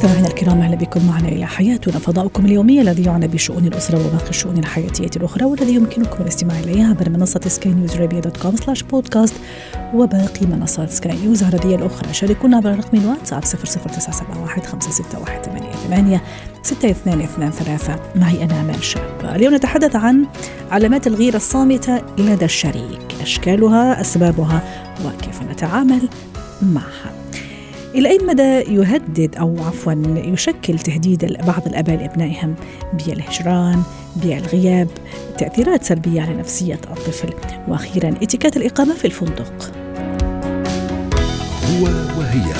مستمعينا الكرام أهلا بكم معنا إلى حياتنا فضاؤكم اليومي الذي يعنى بشؤون الأسرة وباقي الشؤون الحياتية الأخرى والذي يمكنكم الاستماع اليه عبر منصة سكاي نيوز dot com slash podcast وباقي منصات سكاي نيوز العربية الأخرى. شاركونا عبر رقم الواتساب 00971 561 622 ثلاثة معي أنا أمال شاب. اليوم نتحدث عن علامات الغيرة الصامتة لدى الشريك. أشكالها أسبابها وكيف نتعامل معها. إلى أي مدى يهدد أو عفوا يشكل تهديد بعض الآباء لأبنائهم؟ بالهجران بالغياب تأثيرات سلبية على نفسية الطفل. وأخيرا اتكات الإقامة في الفندق. هو وهي.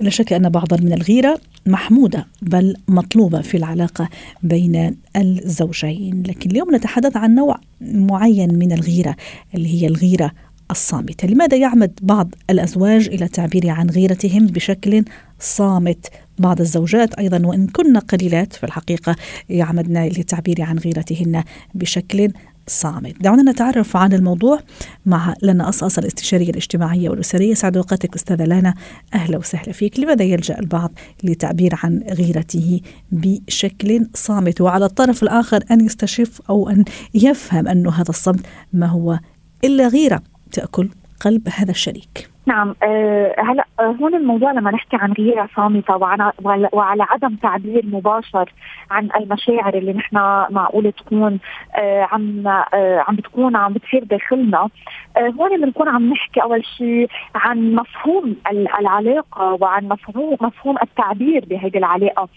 لا شك أن بعضا من الغيرة محمودة بل مطلوبة في العلاقة بين الزوجين. لكن اليوم نتحدث عن نوع معين من الغيرة اللي هي الغيرة الصامتة لماذا يعمد بعض الأزواج إلى التعبير عن غيرتهم بشكل صامت؟ بعض الزوجات أيضا وإن كنا قليلات في الحقيقة يعمدن للتعبير عن غيرتهن بشكل صامت. دعونا نتعرف عن الموضوع مع لنا أصأص الاستشارية الاجتماعية والأسرية. سعد أوقاتك أستاذة لانا. أهلا وسهلا فيك. لماذا يلجأ البعض للتعبير عن غيرته بشكل صامت؟ وعلى الطرف الآخر أن يستشف أو أن يفهم أنه هذا الصمت ما هو إلا غيرة. تأكل قلب هذا الشريك. نعم أه هلا هون الموضوع لما نحكي عن غيرة صامتة وعن وعلى عدم تعبير مباشر عن المشاعر اللي نحن معقولة تكون أه عم أه عم بتكون عم بتصير داخلنا. أه هون بنكون عم نحكي أول شيء عن مفهوم العلاقة وعن مفهوم مفهوم التعبير بهذه العلاقة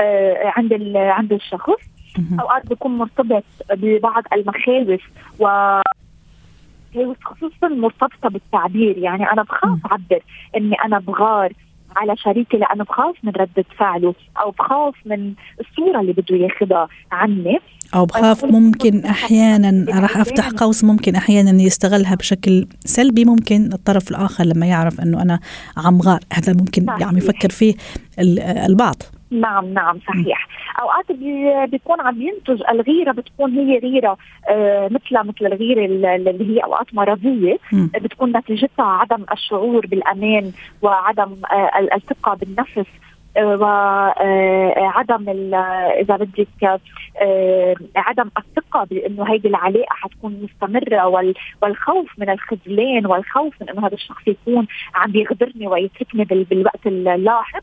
أه عند عند الشخص. أوقات بيكون مرتبط ببعض المخاوف و خصوصا مرتبطة بالتعبير. يعني أنا بخاف أعبر إني أنا بغار على شريكي لأنه بخاف من ردة فعله أو بخاف من الصورة اللي بده ياخذها عني. أو بخاف ممكن أحيانا راح أفتح قوس ممكن أحيانا يستغلها بشكل سلبي ممكن الطرف الآخر لما يعرف إنه أنا عم غار. هذا ممكن عم يفكر فيه البعض. نعم نعم صحيح. أوقات بي بيكون عم ينتج الغيرة بتكون هي غيرة آه مثل مثل الغيرة اللي هي أوقات مرضية. م. بتكون نتيجتها عدم الشعور بالأمان وعدم آه الثقة بالنفس. وعدم إذا بدك عدم الثقة بأنه هيدي العلاقة حتكون مستمرة والخوف من الخذلان والخوف من إنه هذا الشخص يكون عم يغدرني ويتركني بالوقت اللاحق.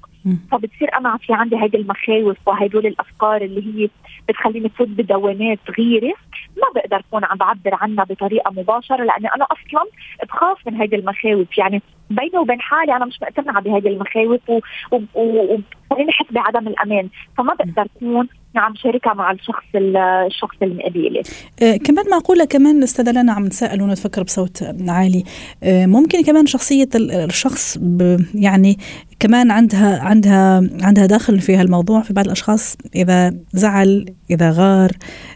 فبتصير أنا في عندي هيدي المخاوف وهدول الأفكار اللي هي بتخليني فوت بدوامات غيره ما بقدر أكون عم بعبر عنها بطريقة مباشرة لأني أنا أصلا بخاف من هيدي المخاوف. يعني بيني وبين حالي أنا مش مقتنعة بهذه المخاوف وخليني احس بعدم الأمان. فما بقدر أكون عم شاركها مع الشخص الشخص المقابلي آه كمان معقولة كمان أستاذة لنا عم نتساءل ونتفكر بصوت عالي. آه ممكن كمان شخصية الشخص يعني كمان عندها عندها عندها داخل في هالموضوع في بعض الأشخاص إذا زعل إذا غار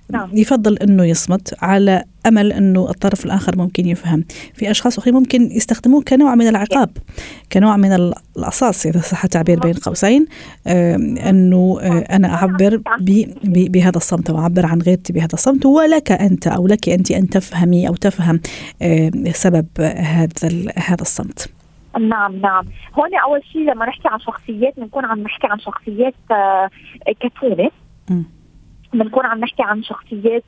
نعم. يفضل إنه يصمت على أمل إنه الطرف الآخر ممكن يفهم. في أشخاص أخرين ممكن يستخدموه كنوع من العقاب كنوع من القصاص إذا صح التعبير بين قوسين آه إنه آه أنا أعبر بهذا الصمت واعبر عن غيرتي بهذا الصمت ولك أنت أو لك أنت أن تفهمي أو تفهم آه سبب هذا هذا الصمت. نعم نعم. هون أول شيء لما نحكي عن شخصيات بنكون عم نحكي عن شخصيات آه كتونة. بنكون عم نحكي عن شخصيات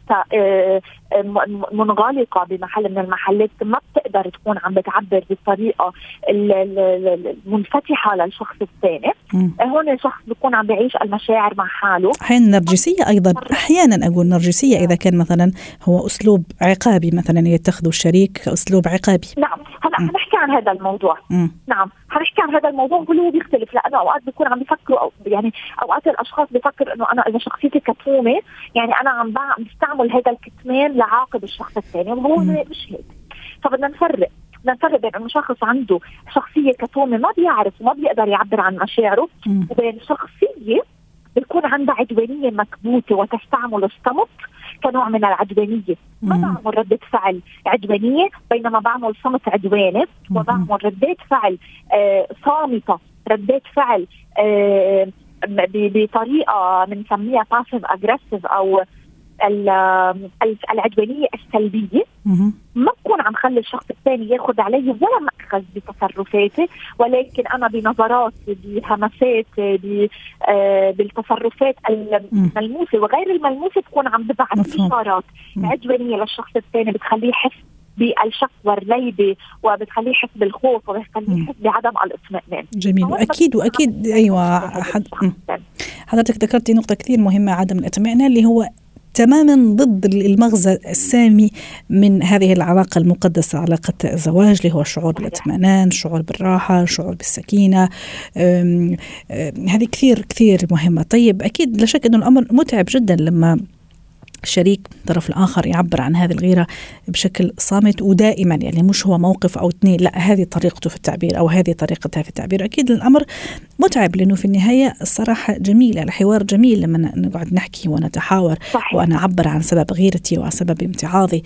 منغلقة بمحل من المحلات. ما بتقدر تكون عم بتعبر بالطريقة المنفتحة للشخص الثاني. هون شخص بيكون عم بيعيش المشاعر مع حاله. أحيانا نرجسية أيضا. أحيانا أقول نرجسية إذا كان مثلا هو أسلوب عقابي مثلا يتخذه الشريك كاسلوب عقابي. نعم. هلا حنحكي عن هذا الموضوع. م. نعم حنحكي عن هذا الموضوع كله بيختلف. لأنه أوقات بيكون عم بيفكروا أو يعني أوقات الأشخاص بيفكر إنه أنا إذا شخصيتي كتومة يعني أنا عم بستعمل هذا الكتمان لعاقب الشخص الثاني. وهو مش هيك. فبدنا نفرق. بدنا نفرق بين إنه شخص عنده شخصية كتومة ما بيعرف وما بيقدر يعبر عن مشاعره وبين شخصية بيكون عندها عدوانية مكبوتة وتستعمل الصمت كنوع من العدوانية. ما بعمل ردة فعل عدوانية بينما بعمل صمت عدواني وبعمل ردات فعل آه صامتة ردات فعل آه بطريقة بنسميها passive aggressive أو العدوانية السلبية. ما بكون عم خلي الشخص الثاني ياخذ علي ولا مأخذ بتصرفاتي ولكن أنا بنظراتي بهمساتي آه، بالتصرفات الملموسة وغير الملموسة بكون عم ببعث اشارات عدوانية للشخص الثاني بتخليه يحس بالشك والريبه وبتخليه يحس بالخوف وبتخليه يحس بعدم الاطمئنان. جميل. واكيد وأكيد أيوه حضرتك ذكرتي نقطة كثير مهمة عدم الاطمئنان اللي هو تماما ضد المغزى السامي من هذه العلاقة المقدسة علاقة الزواج اللي هو الشعور بالاطمئنان الشعور بالراحة الشعور بالسكينة. هذه كثير كثير مهمة. طيب أكيد لا شك أنه الأمر متعب جدا لما الشريك الطرف الآخر يعبر عن هذه الغيرة بشكل صامت ودائما. يعني مش هو موقف أو اثنين لا هذه طريقته في التعبير أو هذه طريقتها في التعبير. أكيد الأمر متعب لأنه في النهاية الصراحة جميل الحوار جميل لما نقعد نحكي ونتحاور صحيح. وأنا أعبر عن سبب غيرتي وعن سبب امتعاضي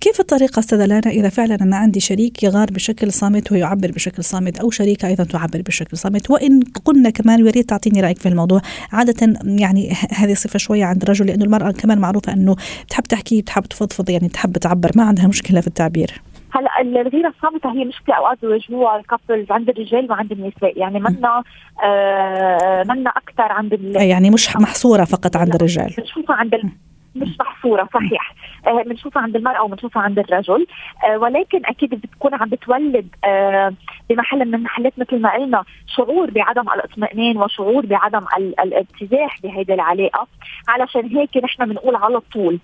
كيف الطريقة أستاذة لانا؟ إذا فعلا أنا عندي شريك يغار بشكل صامت ويعبر بشكل صامت أو شريكة أيضا تعبر بشكل صامت. وإن قلنا كمان ويا ريت تعطيني رأيك في الموضوع. عادة يعني هذه صفة شوية عند الرجل لأنه المرأة كمان معروفة إنه بتحب تحكي بتحب تفضفض يعني تحب تعبر. ما عندها مشكلة في التعبير. هلأ الغيره الصامتة هي مشكله اوقات بيواجهوها الكابلز عند الرجال وعند النساء. يعني منا آه منا أكثر عند يعني مش محصورة فقط عند الرجال. بنشوفها عند ال... مش محصورة صحيح. آه، بنشوفها عند المرأة وبنشوفها عند الرجل. آه، ولكن أكيد بتكون عم بتولد آه، بمحل من المحلات مثل ما قلنا شعور بعدم الاطمئنان وشعور بعدم الارتياح بهيدي العلاقة. علشان هيك نحن بنقول على طول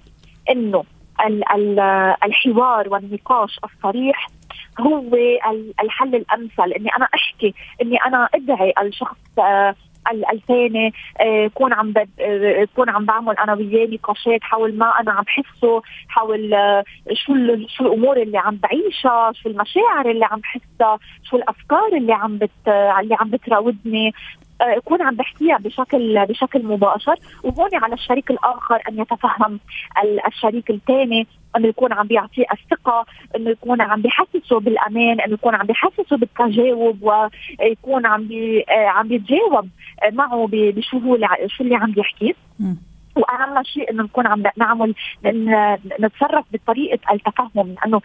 إنه الحوار والنقاش الصريح هو الحل الأمثل. إني أنا أحكي إني أنا أدعي الشخص الثاني كون عم كون عم بعمل أنا وياه نقاشات حول ما أنا عم بحسه حول آه، شو شو الأمور اللي عم بعيشها شو المشاعر اللي عم بحسها شو الأفكار اللي عم بت اللي عم بتراودني. اكون عم بحكيها بشكل بشكل مباشر وهون على الشريك الآخر أن يتفهم الشريك الثاني إنه يكون عم بيعطيه الثقة إنه يكون عم بيحسسه بالأمان إنه يكون عم بيحسسه بالتجاوب ويكون عم بي عم بيتجاوب معه بشو هو شو اللي عم بيحكيه وأهم شيء إنه نكون عم نعمل نتصرف بطريقة التفهم لأنه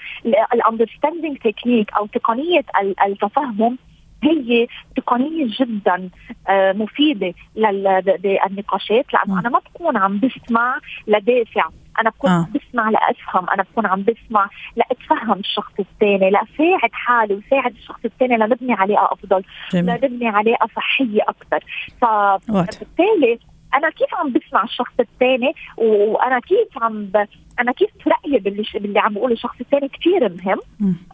ال understanding technique أو تقنية التفهم هي تقنية جدا آه، مفيدة للنقاشات لأنه أنا ما بكون عم بسمع لدافع. أنا بكون آه. بسمع لأفهم. أنا بكون عم بسمع لأتفهم الشخص الثاني لأساعد حالي وساعد الشخص الثاني لنبني علاقه أفضل لنبني علاقه صحيه أكثر فبالتالي أنا كيف عم بسمع الشخص الثاني؟ وأنا كيف عم ب... أنا كيف رايي باللي باللي عم بقوله الشخص الثاني كثير مهم.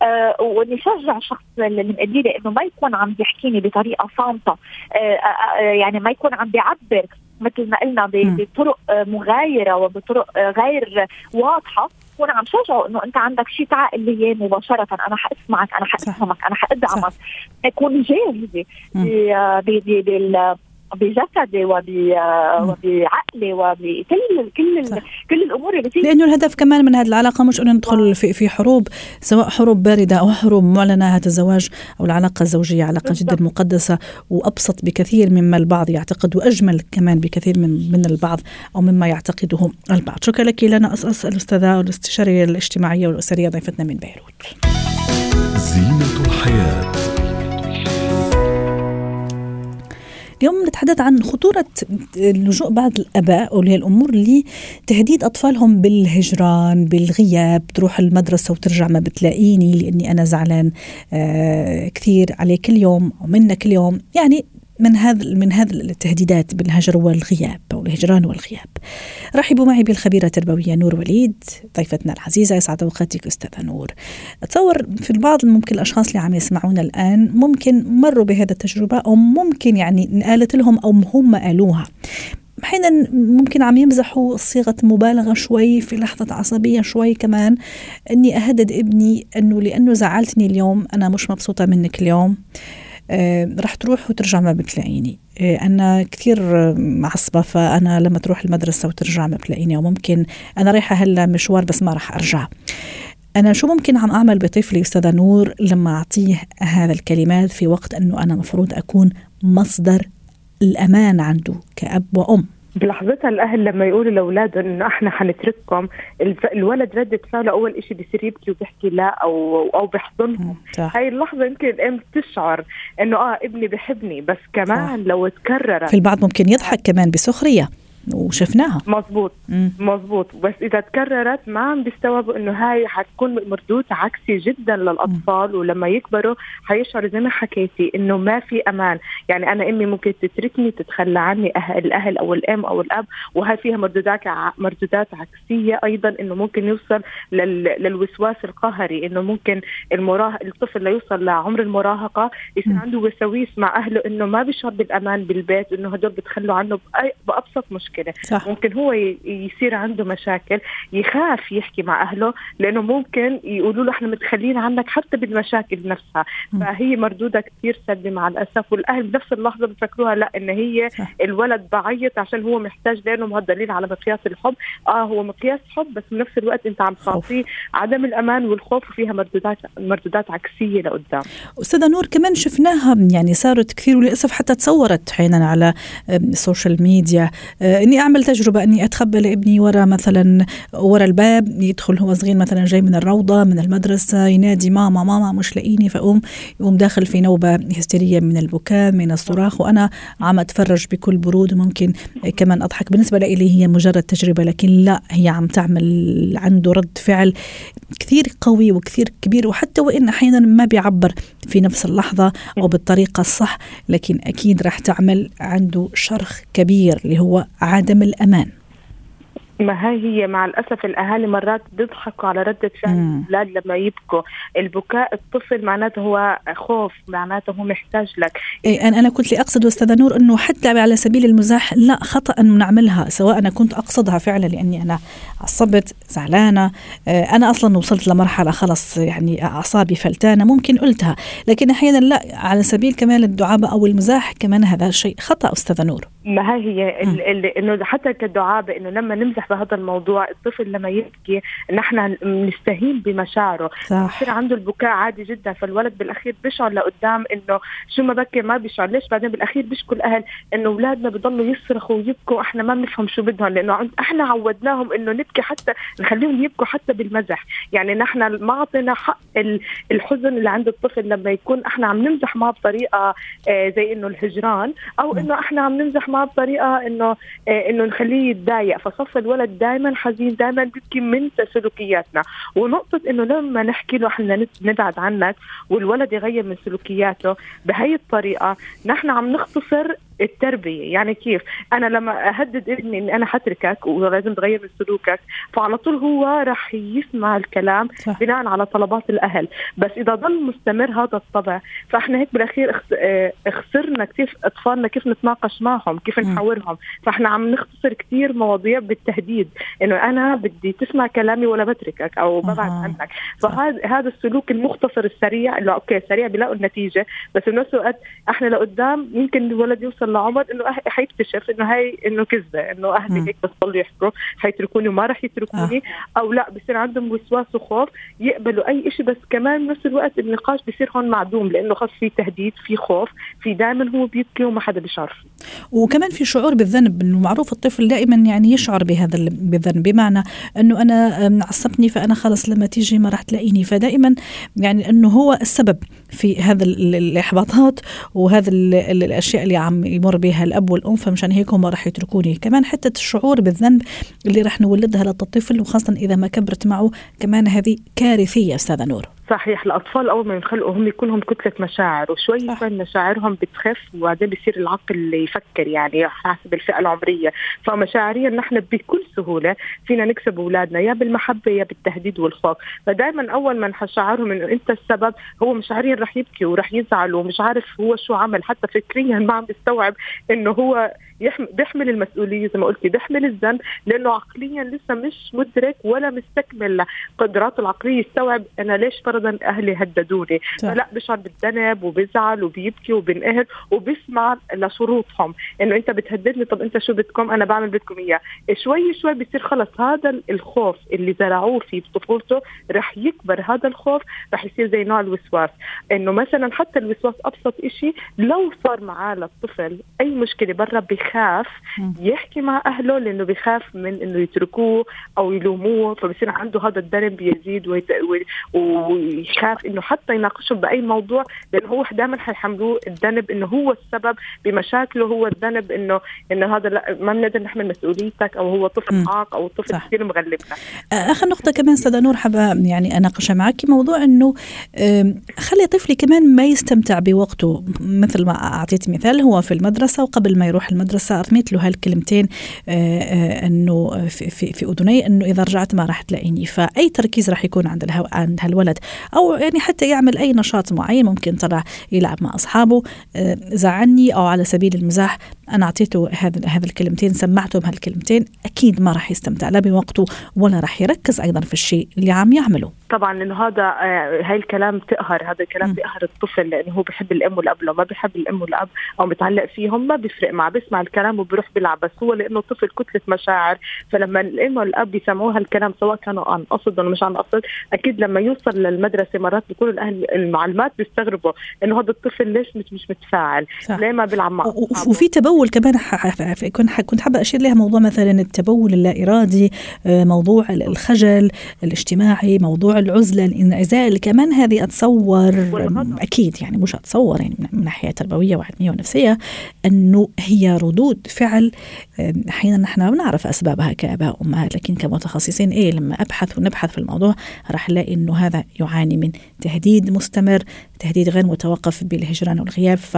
آه وإني شجع الشخص اللي مقديري إنه ما يكون عم بيحكيني بطريقة صامتة. آه آه, آه، يعني ما يكون عم بيعبر مثل ما قلنا بطرق آه، مغايرة وبطرق غير واضحة. وأنا عم شجعه إنه أنت عندك شيء تعقل لي مباشرة. أنا حأسمعك أنا حأفهمك أنا حأدعمك. اكون جاهزة بجسدي وبعقلي وبكل كل. كل الأمور اللي فيه لأنه الهدف كمان من هذه العلاقة مش إنه ندخل في في حروب سواء حروب باردة أو حروب معلنة هذا الزواج أو العلاقة الزوجية علاقة جدا مقدسة وأبسط بكثير مما البعض يعتقد وأجمل كمان بكثير من من البعض أو مما يعتقده البعض. شكرا لك لنا أساس الأستاذة الاستشاريه الاجتماعية والأسرية ضيفتنا من بيروت. زينة الحياة. اليوم نتحدث عن خطورة لجوء بعض الآباء أولياء الأمور لتهديد أطفالهم بالهجران بالغياب تروح المدرسة وترجع ما بتلاقيني لأني أنا زعلان آه كثير عليه كل يوم ومنا كل يوم يعني من هذا من هذه التهديدات بالهجر والغياب. الهجران والغياب. رحبوا معي بالخبيرة التربوية نور وليد ضيفتنا العزيزة يسعد أوقاتك أستاذة نور. أتصور في البعض ممكن الأشخاص اللي عم يسمعونا الآن ممكن مروا بهذا التجربة أو ممكن يعني قالت لهم أو هم قالوها. أحيانا ممكن عم يمزحوا صيغة مبالغة شوي في لحظة عصبية شوي كمان إني أهدد ابني إنه لأنه زعلتني اليوم أنا مش مبسوطة منك اليوم آه، رح تروح وترجع ما بتلاقيني. آه، أنا كثير معصبة فأنا لما تروح المدرسة وترجع ما بتلاقيني وممكن أنا رايحة هلأ مشوار بس ما رح أرجع. أنا شو ممكن عم أعمل بطفلي أستاذة نور لما أعطيه هذا الكلمات في وقت أنه أنا مفروض أكون مصدر الأمان عنده كأب وأم؟ بلحظتها الأهل لما يقولوا لأولادهم إنه إحنا حنترككم الولد ردة فعله اول شيء بصير يبكي وبيحكي لا أو أو بيحضنهم هاي اللحظة يمكن الام تشعر إنه آه ابني بحبني بس كمان صح. لو تكررت في البعض ممكن يضحك كمان بسخرية. وشفناها. مزبوط مزبوط بس إذا تكررت ما عم بيستوعبوا إنه هاي حتكون مردود عكسي جدا للأطفال مم. ولما يكبروا حيشعروا زي ما حكيتي إنه ما في أمان. يعني أنا أمي ممكن تتركني تتخلى عني أهل الأهل أو الأم أو الأب وهي فيها مردودات مردودات عكسية أيضا إنه ممكن يوصل لل... للوسواس القهري إنه ممكن المراهق الطفل ليوصل لعمر المراهقة يصير عنده وساويس مع أهله إنه ما بيشعر بالأمان بالبيت إنه هدول بتخلوا عنه بأي... بأبسط مشكلة. مشكله صح. ممكن هو يصير عنده مشاكل يخاف يحكي مع أهله لأنه ممكن يقولوا له إحنا متخلين عنك حتى بالمشاكل نفسها. فهي مردودها كثير سلبي مع الأسف والأهل بنفس اللحظة بفكروها لا إن هي صح. الولد بعيط عشان هو محتاج لأنه هذا دليل على مقياس الحب آه هو مقياس حب بس بنفس الوقت أنت عم تعطيه عدم الأمان والخوف وفيها مردودات مردودات عكسية لقدام أستاذة نور كمان شفناها يعني صارت كثير وللأسف حتى تصورت أحيانا على ال social media آه، اني اعمل تجربة اني اتخبى لابني ورا مثلا ورا الباب يدخل هو صغير مثلا جاي من الروضة من المدرسة ينادي ماما ماما مش لاقيني فأقوم يقوم داخل في نوبة هستيرية من البكاء من الصراخ وأنا عم أتفرج بكل برود وممكن كمان أضحك. بالنسبة لي هي مجرد تجربة لكن لا هي عم تعمل عنده رد فعل كثير قوي وكثير كبير وحتى وإن أحيانا ما بيعبر في نفس اللحظة أو بالطريقة الصح لكن أكيد راح تعمل عنده شرخ كبير اللي هو عدم الأمان. ما هي هي مع الأسف الأهالي مرات بيضحكوا على ردة فعل الأولاد لما يبكوا. البكاء الطفل معناته هو خوف معناته هو محتاج لك. إيه أنا أنا كنت اقصد أستاذة نور إنه حتى على سبيل المزاح لا خطأ نعملها سواء أنا كنت أقصدها فعلا لأني أنا عصبت زعلانة. آه، أنا أصلا وصلت لمرحلة خلص يعني أعصابي فلتانة ممكن قلتها. لكن أحيانا لا على سبيل كمان الدعابة أو المزاح كمان هذا شيء خطأ أستاذة نور. ما هي هي إنه حتى كدعابه انه لما نمزح بهذا الموضوع الطفل لما يبكي نحن نستهين بمشاعره. يصير عنده البكاء عادي جدا فالولد بالأخير بيشعر لقدام إنه شو ما بكي ما بيشعر. ليش بعدين بالأخير بيشكوا الأهل إنه أولادنا بضلوا يصرخوا ويبكوا إحنا ما بنفهم شو بدهم؟ لأنه إحنا عودناهم إنه نبكي حتى نخليهم يبكوا حتى بالمزح. يعني نحن ما اعطينا حق الحزن اللي عند الطفل لما يكون إحنا عم نمزح معه بطريقة آه، زي إنه الهجران أو إنه إحنا عم نمزح معه بطريقه إنه آه، إنه نخليه يتضايق. فصف الولد دائما حزين دائما بيبكي من سلوكياتنا. ونقطة إنه لما نحكي له إحنا نبعد عنك والولد يغير من سلوكياته بهي الطريقة نحن عم نختصر التربية. يعني كيف؟ أنا لما أهدد ابني إني أنا حتركك ولازم تغير من سلوكك فعلى طول هو راح يسمع الكلام صح. بناء على طلبات الأهل. بس إذا ضل مستمر هذا الطبع فإحنا هيك بالأخير آه، خسرنا كيف أطفالنا كيف نتناقش معهم كيف نحاورهم. فإحنا عم نختصر كثير مواضيع بالتهديد. إنه أنا بدي تسمع كلامي ولا بتركك أو ببعد آه. عنك. فهذا هذا السلوك المختصر السريع اللي أوكي سريع بيلاقوا النتيجه بس بنفس الوقت إحنا لقدام يمكن الولد يوصل يوصل لعمر انه حيكتشف إنه هي إنه كذبة إنه أهلي هيك بس ضلوا يحكوا حيتركوني وما راح يتركوني آه. أو لا بصير عندهم وسواس وخوف يقبلوا أي شيء بس كمان بنفس الوقت النقاش بصير هون معدوم لأنه خلص في تهديد في خوف في دائما هو بيبكي وما حدا بيشعر وكمان في شعور بالذنب إنه معروف الطفل دائما يعني يشعر بهذا بالذنب بمعنى إنه أنا عصبني فأنا خلص لما تيجي ما راح تلاقيني. فدائما يعني إنه هو السبب في هذا الإحباطات وهذا الأشياء اللي عم يمر بها الأب والأم فمشان هيك هم راح يتركوني. كمان حتة الشعور بالذنب اللي راح نولدها للطفل وخاصه إذا ما كبرت معه كمان هذه كارثية أستاذة نور. صحيح الأطفال أول ما ينخلقوا هم يكون كتلة مشاعر وشوي شوي مشاعرهم بتخف وبعدين بيصير العقل يفكر يعني حسب الفئة العمرية. فمشاعريا نحن بكل سهولة فينا نكسب أولادنا يا بالمحبة يا بالتهديد والخوف. فدائما أول ما نشعرهم إنه أنت السبب هو مشاعريا رح يبكي ورح يزعل ومش عارف هو شو عمل حتى فكريا ما عم بيستوعب إنه هو بيحمل المسؤولية زي ما قلتي بيحمل الذنب لأنه عقليا لسه مش مدرك ولا مستكمل قدراته العقلية يستوعب أنا ليش فرضا أهلي هددوني. فلا بشعر بالذنب وبزعل وبيبكي وبنقهر وبسمع لشروطهم. إنه أنت بتهددني طب أنت شو بدكم؟ أنا بعمل بدكم إياه. شوي شوي بصير خلص هذا الخوف اللي زرعوه في طفولته رح يكبر. هذا الخوف رح يصير زي نوع الوسواس. إنه مثلا حتى الوسواس أبسط شيء لو صار معاه للطفل أي مشكلة برا بخاف يحكي مع أهله لأنه بخاف من إنه يتركوه أو يلوموه. فبصير عنده هذا الذنب بيزيد ويخاف إنه حتى يناقشهم بأي موضوع لأنه هو دائما حيحملوه الذنب إنه هو السبب بمشاكله هو الذنب انه إنه هذا لا ما بنقدر نحمل مسؤوليتك أو هو طفل عاق أو طفل كثير مغلبنا. آخر نقطة كمان استاذه نور حابة يعني أناقشها معك. موضوع إنه خلي طفلي كمان ما يستمتع بوقته. مثل ما أعطيت مثال هو في المدرسة وقبل ما يروح المدرسة أرميت له هالكلمتين إنه في في, في أذني إنه إذا رجعت ما راح تلاقيني. فأي تركيز راح يكون عند عند هالولد. أو يعني حتى يعمل أي نشاط معين ممكن طلع يلعب مع أصحابه زعلني أو على سبيل المزاح أنا أعطيته هذا هذا الكلمتين سمعته بهالكلمتين أكيد ما راح يستمتع لا بوقته ولا راح يركز أيضا في الشيء اللي عم يعمله طبعا إنه هذا آه، هاي الكلام تقهر هذا الكلام بيقهر الطفل لأنه هو بحب الأم والأب لو ما بحب الأم والأب أو متعلق فيهم ما بيفرق معه بيسمع الكلام وبيروح بيلعب بس هو لأنه طفل كتلة مشاعر فلما الأم والأب بيسمعوه هالكلام سواء كانوا عن قصد ولا مش عن قصد أكيد لما يوصل للمدرسة مرات بيكونوا الأهل المعلمات بيستغربوا إنه هذا الطفل ليش مش مش متفاعل. ليه ما بيلعب مع وفي تبول كمان كنت حابة أشير لها موضوع مثلا التبول اللا ارادي آه، موضوع الخجل الاجتماعي موضوع العزلة الانعزال. كمان هذه أتصور أكيد يعني مش أتصور يعني من ناحية تربوية وعلمية ونفسية أنه هي ردود فعل أحيانا نحن ما بنعرف أسبابها كآباء وأمهات لكن كمتخصصين إيه لما أبحث ونبحث في الموضوع راح ألاقي أنه هذا يعاني من تهديد مستمر تهديد غير متوقف بالهجران والغياب. ف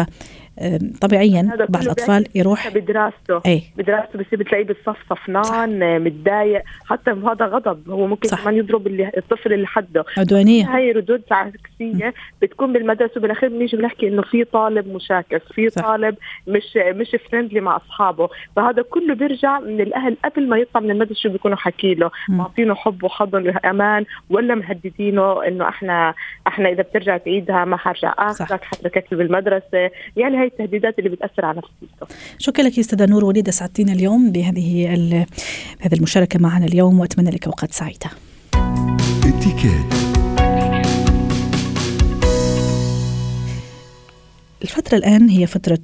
طبيعيا بعض الأطفال يروح بدراسته. إيه بدراسته بصير بتلاقيه بالصف صفنان متضايق. حتى هذا غضب. هو ممكن صح. كمان يضرب اللي الطفل اللي حده. عدوانية. هاي ردود عكسية. بتكون بالمدرسة وبالأخير بنيجي بنحكي إنه في طالب مشاكس في. طالب مش مش فريندلي مع أصحابه. فهذا كله بيرجع من الأهل قبل ما يطلع من المدرسة شو بيكونوا حكي له. معطينه حب وحضن وأمان ولا مهددينه إنه إحنا إحنا إذا بترجع تعيدها ما حرجع. اخذك حتركك بالمدرسة. يعني هاي التهديدات اللي بتأثر على نفسيته. شكرا لك أستاذة نور وليده سعدتينا اليوم بهذه هذه المشاركة معنا اليوم وأتمنى لك أوقات سعيدة. الفترة الآن هي فترة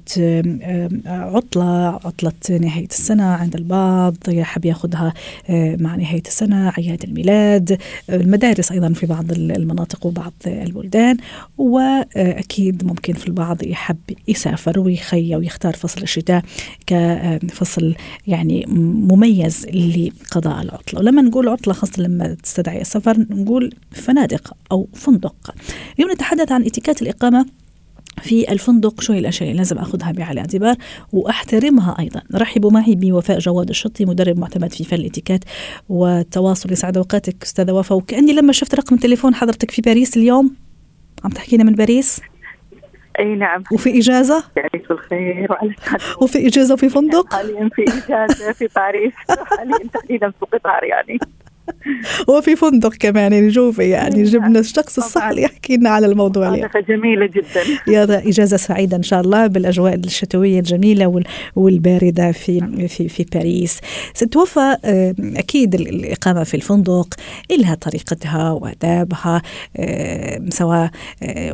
عطلة عطلة نهاية السنة عند البعض يحب ياخذها مع نهاية السنة أعياد الميلاد المدارس أيضا في بعض المناطق وبعض البلدان وأكيد ممكن في البعض يحب يسافر ويخير ويختار فصل الشتاء كفصل يعني مميز لقضاء العطلة. ولما نقول عطلة خاصة لما تستدعي السفر نقول فنادق أو فندق. اليوم نتحدث عن اتكات الإقامة. في الفندق شو هي الأشياء اللي لازم أخذها بعين الاعتبار وأحترمها أيضا. رحبوا معي بوفاء جواد الشطي مدرب معتمد في فن الإتيكيت والتواصل يسعد أوقاتك أستاذة وفاء. وكأني لما شفت رقم تليفون حضرتك في باريس اليوم عم تحكينا من باريس؟ أي نعم. وفي إجازة؟ يعيش بالخير وعلى وفي إجازة وفي فندق؟ حاليا في إجازة في باريس. حاليا تحديدا في قطار يعني. وفي فندق كمان يعني شوفي يعني إيه، جبنا الشخص الصح اللي يحكي لنا على الموضوع اليوم. جميلة جدا. يا إجازة سعيدة إن شاء الله بالأجواء الشتوية الجميلة والباردة في في في باريس. ست وفاء أكيد الإقامة في الفندق لها طريقتها وآدابها سواء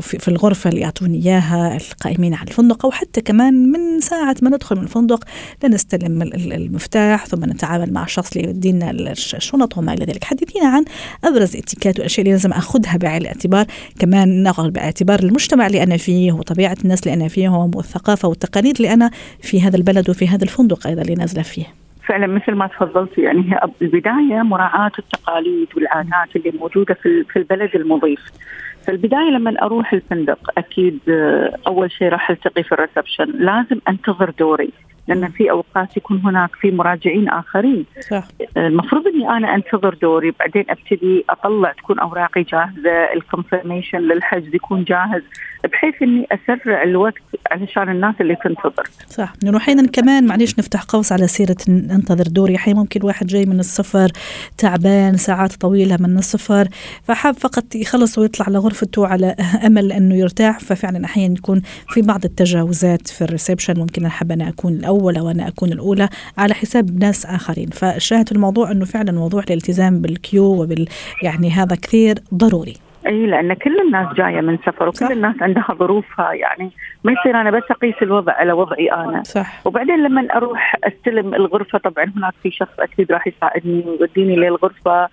في الغرفة اللي يعطوني إياها القائمين على الفندق أو حتى كمان من ساعة ما ندخل من الفندق لنستلم المفتاح ثم نتعامل مع الشخص اللي يدينا الشنط وما إلى ذلك. حدثينا عن أبرز الاتيكات والأشياء اللي لازم أخذها بعين الاعتبار. كمان ناخذ باعتبار المجتمع اللي أنا فيه وطبيعة الناس اللي أنا فيهم والثقافة والتقاليد اللي أنا في هذا البلد وفي هذا الفندق أيضا اللي نازلة فيه. فعلا مثل ما تفضلت يعني هي البداية مراعاة التقاليد والعادات اللي موجودة في في البلد المضيف. فالبداية لما أروح الفندق أكيد أول شيء راح ألتقي في ال reception. لازم أنتظر دوري. لأن في أوقات يكون هناك في مراجعين آخرين. صح. المفروض إني أنا أنتظر دوري بعدين أبتدي أطلع تكون أوراقي جاهزة ال confirmation للحجز يكون جاهز بحيث إني أسرع الوقت علشان الناس اللي تنتظر. صح. انه أحيانا كمان معليش نفتح قوس على سيرة ننتظر دوري. أحيانا ممكن واحد جاي من السفر تعبان ساعات طويلة من السفر فحاب فقط يخلص ويطلع لغرفته على أمل إنه يرتاح. ففعلا أحيانا يكون في بعض التجاوزات في ال reception ممكن احب أنا أكون الأول. أو أنا أكون الأولى على حساب ناس آخرين. فالشاهد في الموضوع إنه فعلا موضوع الالتزام بال queue وبال يعني هذا كثير ضروري. إي لأن كل الناس جاية من سفر وكل صح. الناس عندها ظروفها. يعني ما يصير أنا بس أقيس الوضع على وضعي أنا. صح. وبعدين لما أروح أستلم الغرفة طبعا هناك في شخص أكيد راح يساعدني ويوديني للغرفة.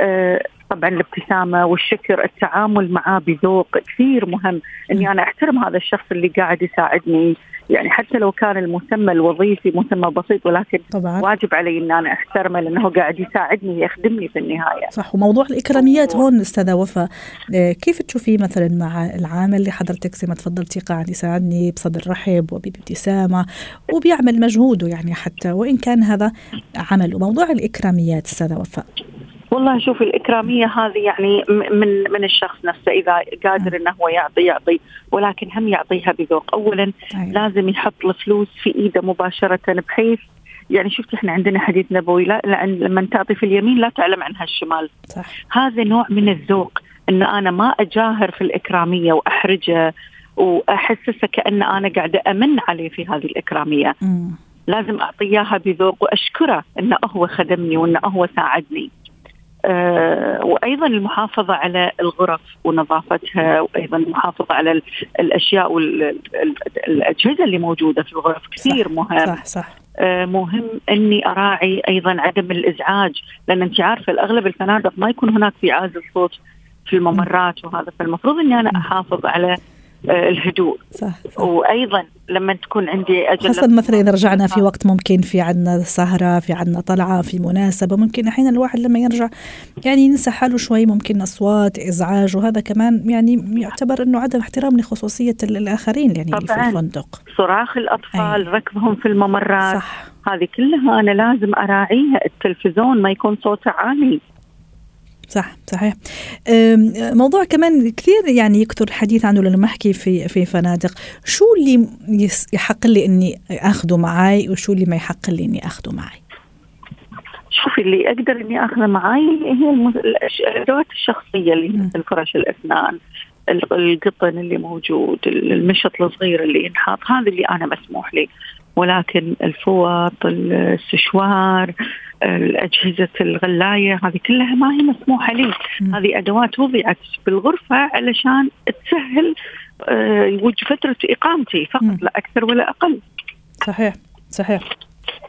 أه طبعا الابتسامة والشكر التعامل معاه بذوق كثير مهم إني أنا أحترم هذا الشخص اللي قاعد يساعدني يعني حتى لو كان المسمى الوظيفي مسمى بسيط ولكن طبعا. واجب علي ان أنا أحترمه لأنه قاعد يساعدني يخدمني في النهاية. صح وموضوع الإكراميات هون أستاذة وفاء آه، كيف تشوفيه مثلا مع العامل اللي حضرتك زي ما تفضلتي قاعد يساعدني بصدر رحب وبابتسامه وبيعمل مجهوده يعني حتى وإن كان هذا عمل وموضوع الإكراميات أستاذة وفاء. والله شوف الإكرامية هذه يعني من من الشخص نفسه إذا قادر أنه هو يعطي يعطي ولكن هم يعطيها بذوق أولا أيوة. لازم يحط الفلوس في إيده مباشرة بحيث يعني شفت إحنا عندنا حديث نبوي لا لما تعطي في اليمين لا تعلم عنها الشمال صح. هذا نوع من الذوق إن أنا ما أجاهر في الإكرامية وأحرجه وأحسسه كأن أنا قاعدة أمن عليه في هذه الإكرامية م. لازم اعطيها بذوق وأشكره إنه هو خدمني وإنه هو ساعدني وأيضا المحافظة على الغرف ونظافتها وأيضا المحافظة على الأشياء والاجهزه اللي موجودة في الغرف. كثير صح مهم. صح صح. آه، مهم إني أراعي أيضا عدم الإزعاج لأن أنت عارفة الأغلب الفنادق ما يكون هناك في عازل صوت في الممرات وهذا. فالمفروض إني أنا أحافظ على آه، الهدوء. صح, صح. وأيضا لما تكون عندي أجل خاصة مثلا إذا رجعنا في وقت ممكن في عندنا سهرة في عندنا طلعة في مناسبة ممكن أحيانا الواحد لما يرجع يعني ينسى حاله شوي ممكن أصوات إزعاج وهذا كمان يعني يعتبر إنه عدم احترام لخصوصية الآخرين يعني اللي في الفندق. صراخ الأطفال أي. ركضهم في الممرات. صح. هذه كلها أنا لازم أراعيها. التلفزيون ما يكون صوته عالي. صح صحيح. موضوع كمان كثير يعني يكثر الحديث عنه لما احكي في في فنادق. شو اللي يحق لي إني اخذه معي وشو اللي ما يحق لي إني اخذه معي شوفي اللي أقدر إني أخذه معي هي الأدوات الشخصية اللي مثل فرش الأسنان القطن اللي موجود المشط الصغير اللي ينحط هذا اللي أنا مسموح لي. ولكن الفوط السشوار أجهزة الغلاية هذه كلها ما هي مسموحة لي. هذه أدوات وضعت بالغرفة علشان تسهل آه، فترة إقامتي فقط لا أكثر ولا أقل. صحيح صحيح.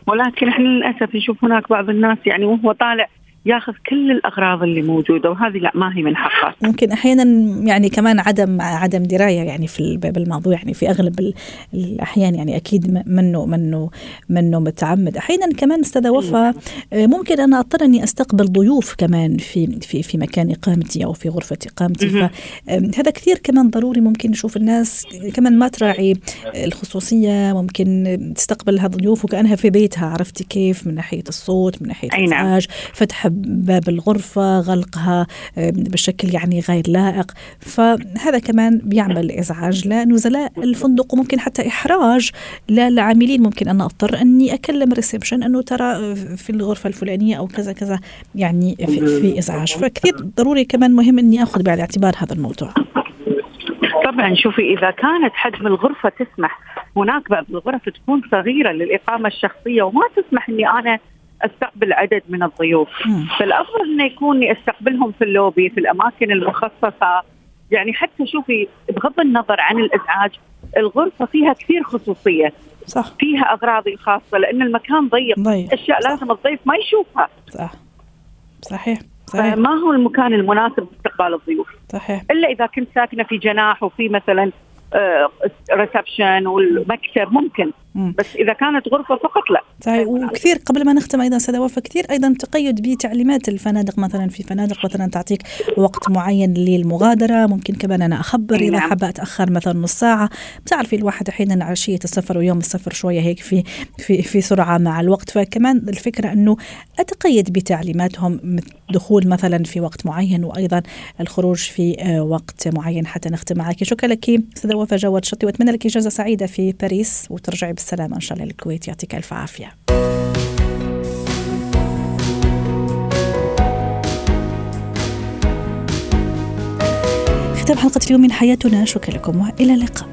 ولكن إحنا للأسف نشوف هناك بعض الناس يعني وهو طالع ياخذ كل الأغراض اللي موجودة وهذه لا ما هي من حقه ممكن أحيانا يعني كمان عدم عدم دراية يعني في بالموضوع يعني في أغلب الأحيان يعني أكيد منه منه منه متعمد. أحيانا كمان أستاذة وفاء ممكن أنا أضطر أني أستقبل ضيوف كمان في في في مكان إقامتي أو في غرفة إقامتي. فهذا كثير كمان ضروري ممكن نشوف الناس كمان ما تراعي الخصوصية ممكن تستقبل هذا الضيوف وكأنها في بيتها عرفتي كيف؟ من ناحية الصوت من ناحية نعم. الازعاج فتح باب الغرفة غلقها بشكل يعني غير لائق. فهذا كمان بيعمل إزعاج. لنزلاء الفندق وممكن حتى إحراج. للعاملين ممكن أنا أضطر أني أكلم ريسبشن أنه ترى في الغرفة الفلانية أو كذا كذا يعني في, في إزعاج. فكثير ضروري كمان مهم أني أخذ بعين الاعتبار هذا الموضوع. طبعا شوفي إذا كانت حجم الغرفة تسمح هناك بعض الغرف تكون صغيرة للإقامة الشخصية وما تسمح أني أنا أستقبل عدد من الضيوف. فالأفضل إنه يكون استقبلهم في اللوبي في الأماكن المخصصة. يعني حتى شوفي بغض النظر عن الإزعاج الغرفة فيها كثير خصوصية. صح. فيها اغراضي الخاصه لأن المكان ضيق. ضيق. اشياء صح. لازم الضيف ما يشوفها. صح. صحيح. صحيح. ما هو المكان المناسب لاستقبال الضيوف. صحيح. إلا إذا كنت ساكنة في جناح وفي مثلا ريسبشن آه، والمكتب ممكن. بس إذا كانت غرفة فقط لا. صحيح. وكثير قبل ما نختم أيضا استاذه وفاء كثير أيضا تقيد بتعليمات الفنادق مثلا في فنادق مثلا تعطيك وقت معين للمغادرة ممكن كمان أنا أخبر إذا نعم. حابة أتأخر مثلا نص ساعة. بتعرفي الواحد أحيانا عشية السفر ويوم السفر شوية هيك في في في سرعة مع الوقت. فكمان الفكرة أنه أتقيد بتعليماتهم دخول مثلا في وقت معين وأيضا الخروج في آه، وقت معين حتى نختم معك. شكرا لك استاذه وفاء جواد شطي وأتمنى لك إجازة سعيدة في باريس وترجعي بالسلامه إن شاء الله للكويت يعطيك ألف عافية. ختام حلقة اليوم من حياتنا. شكرا لكم وإلى اللقاء.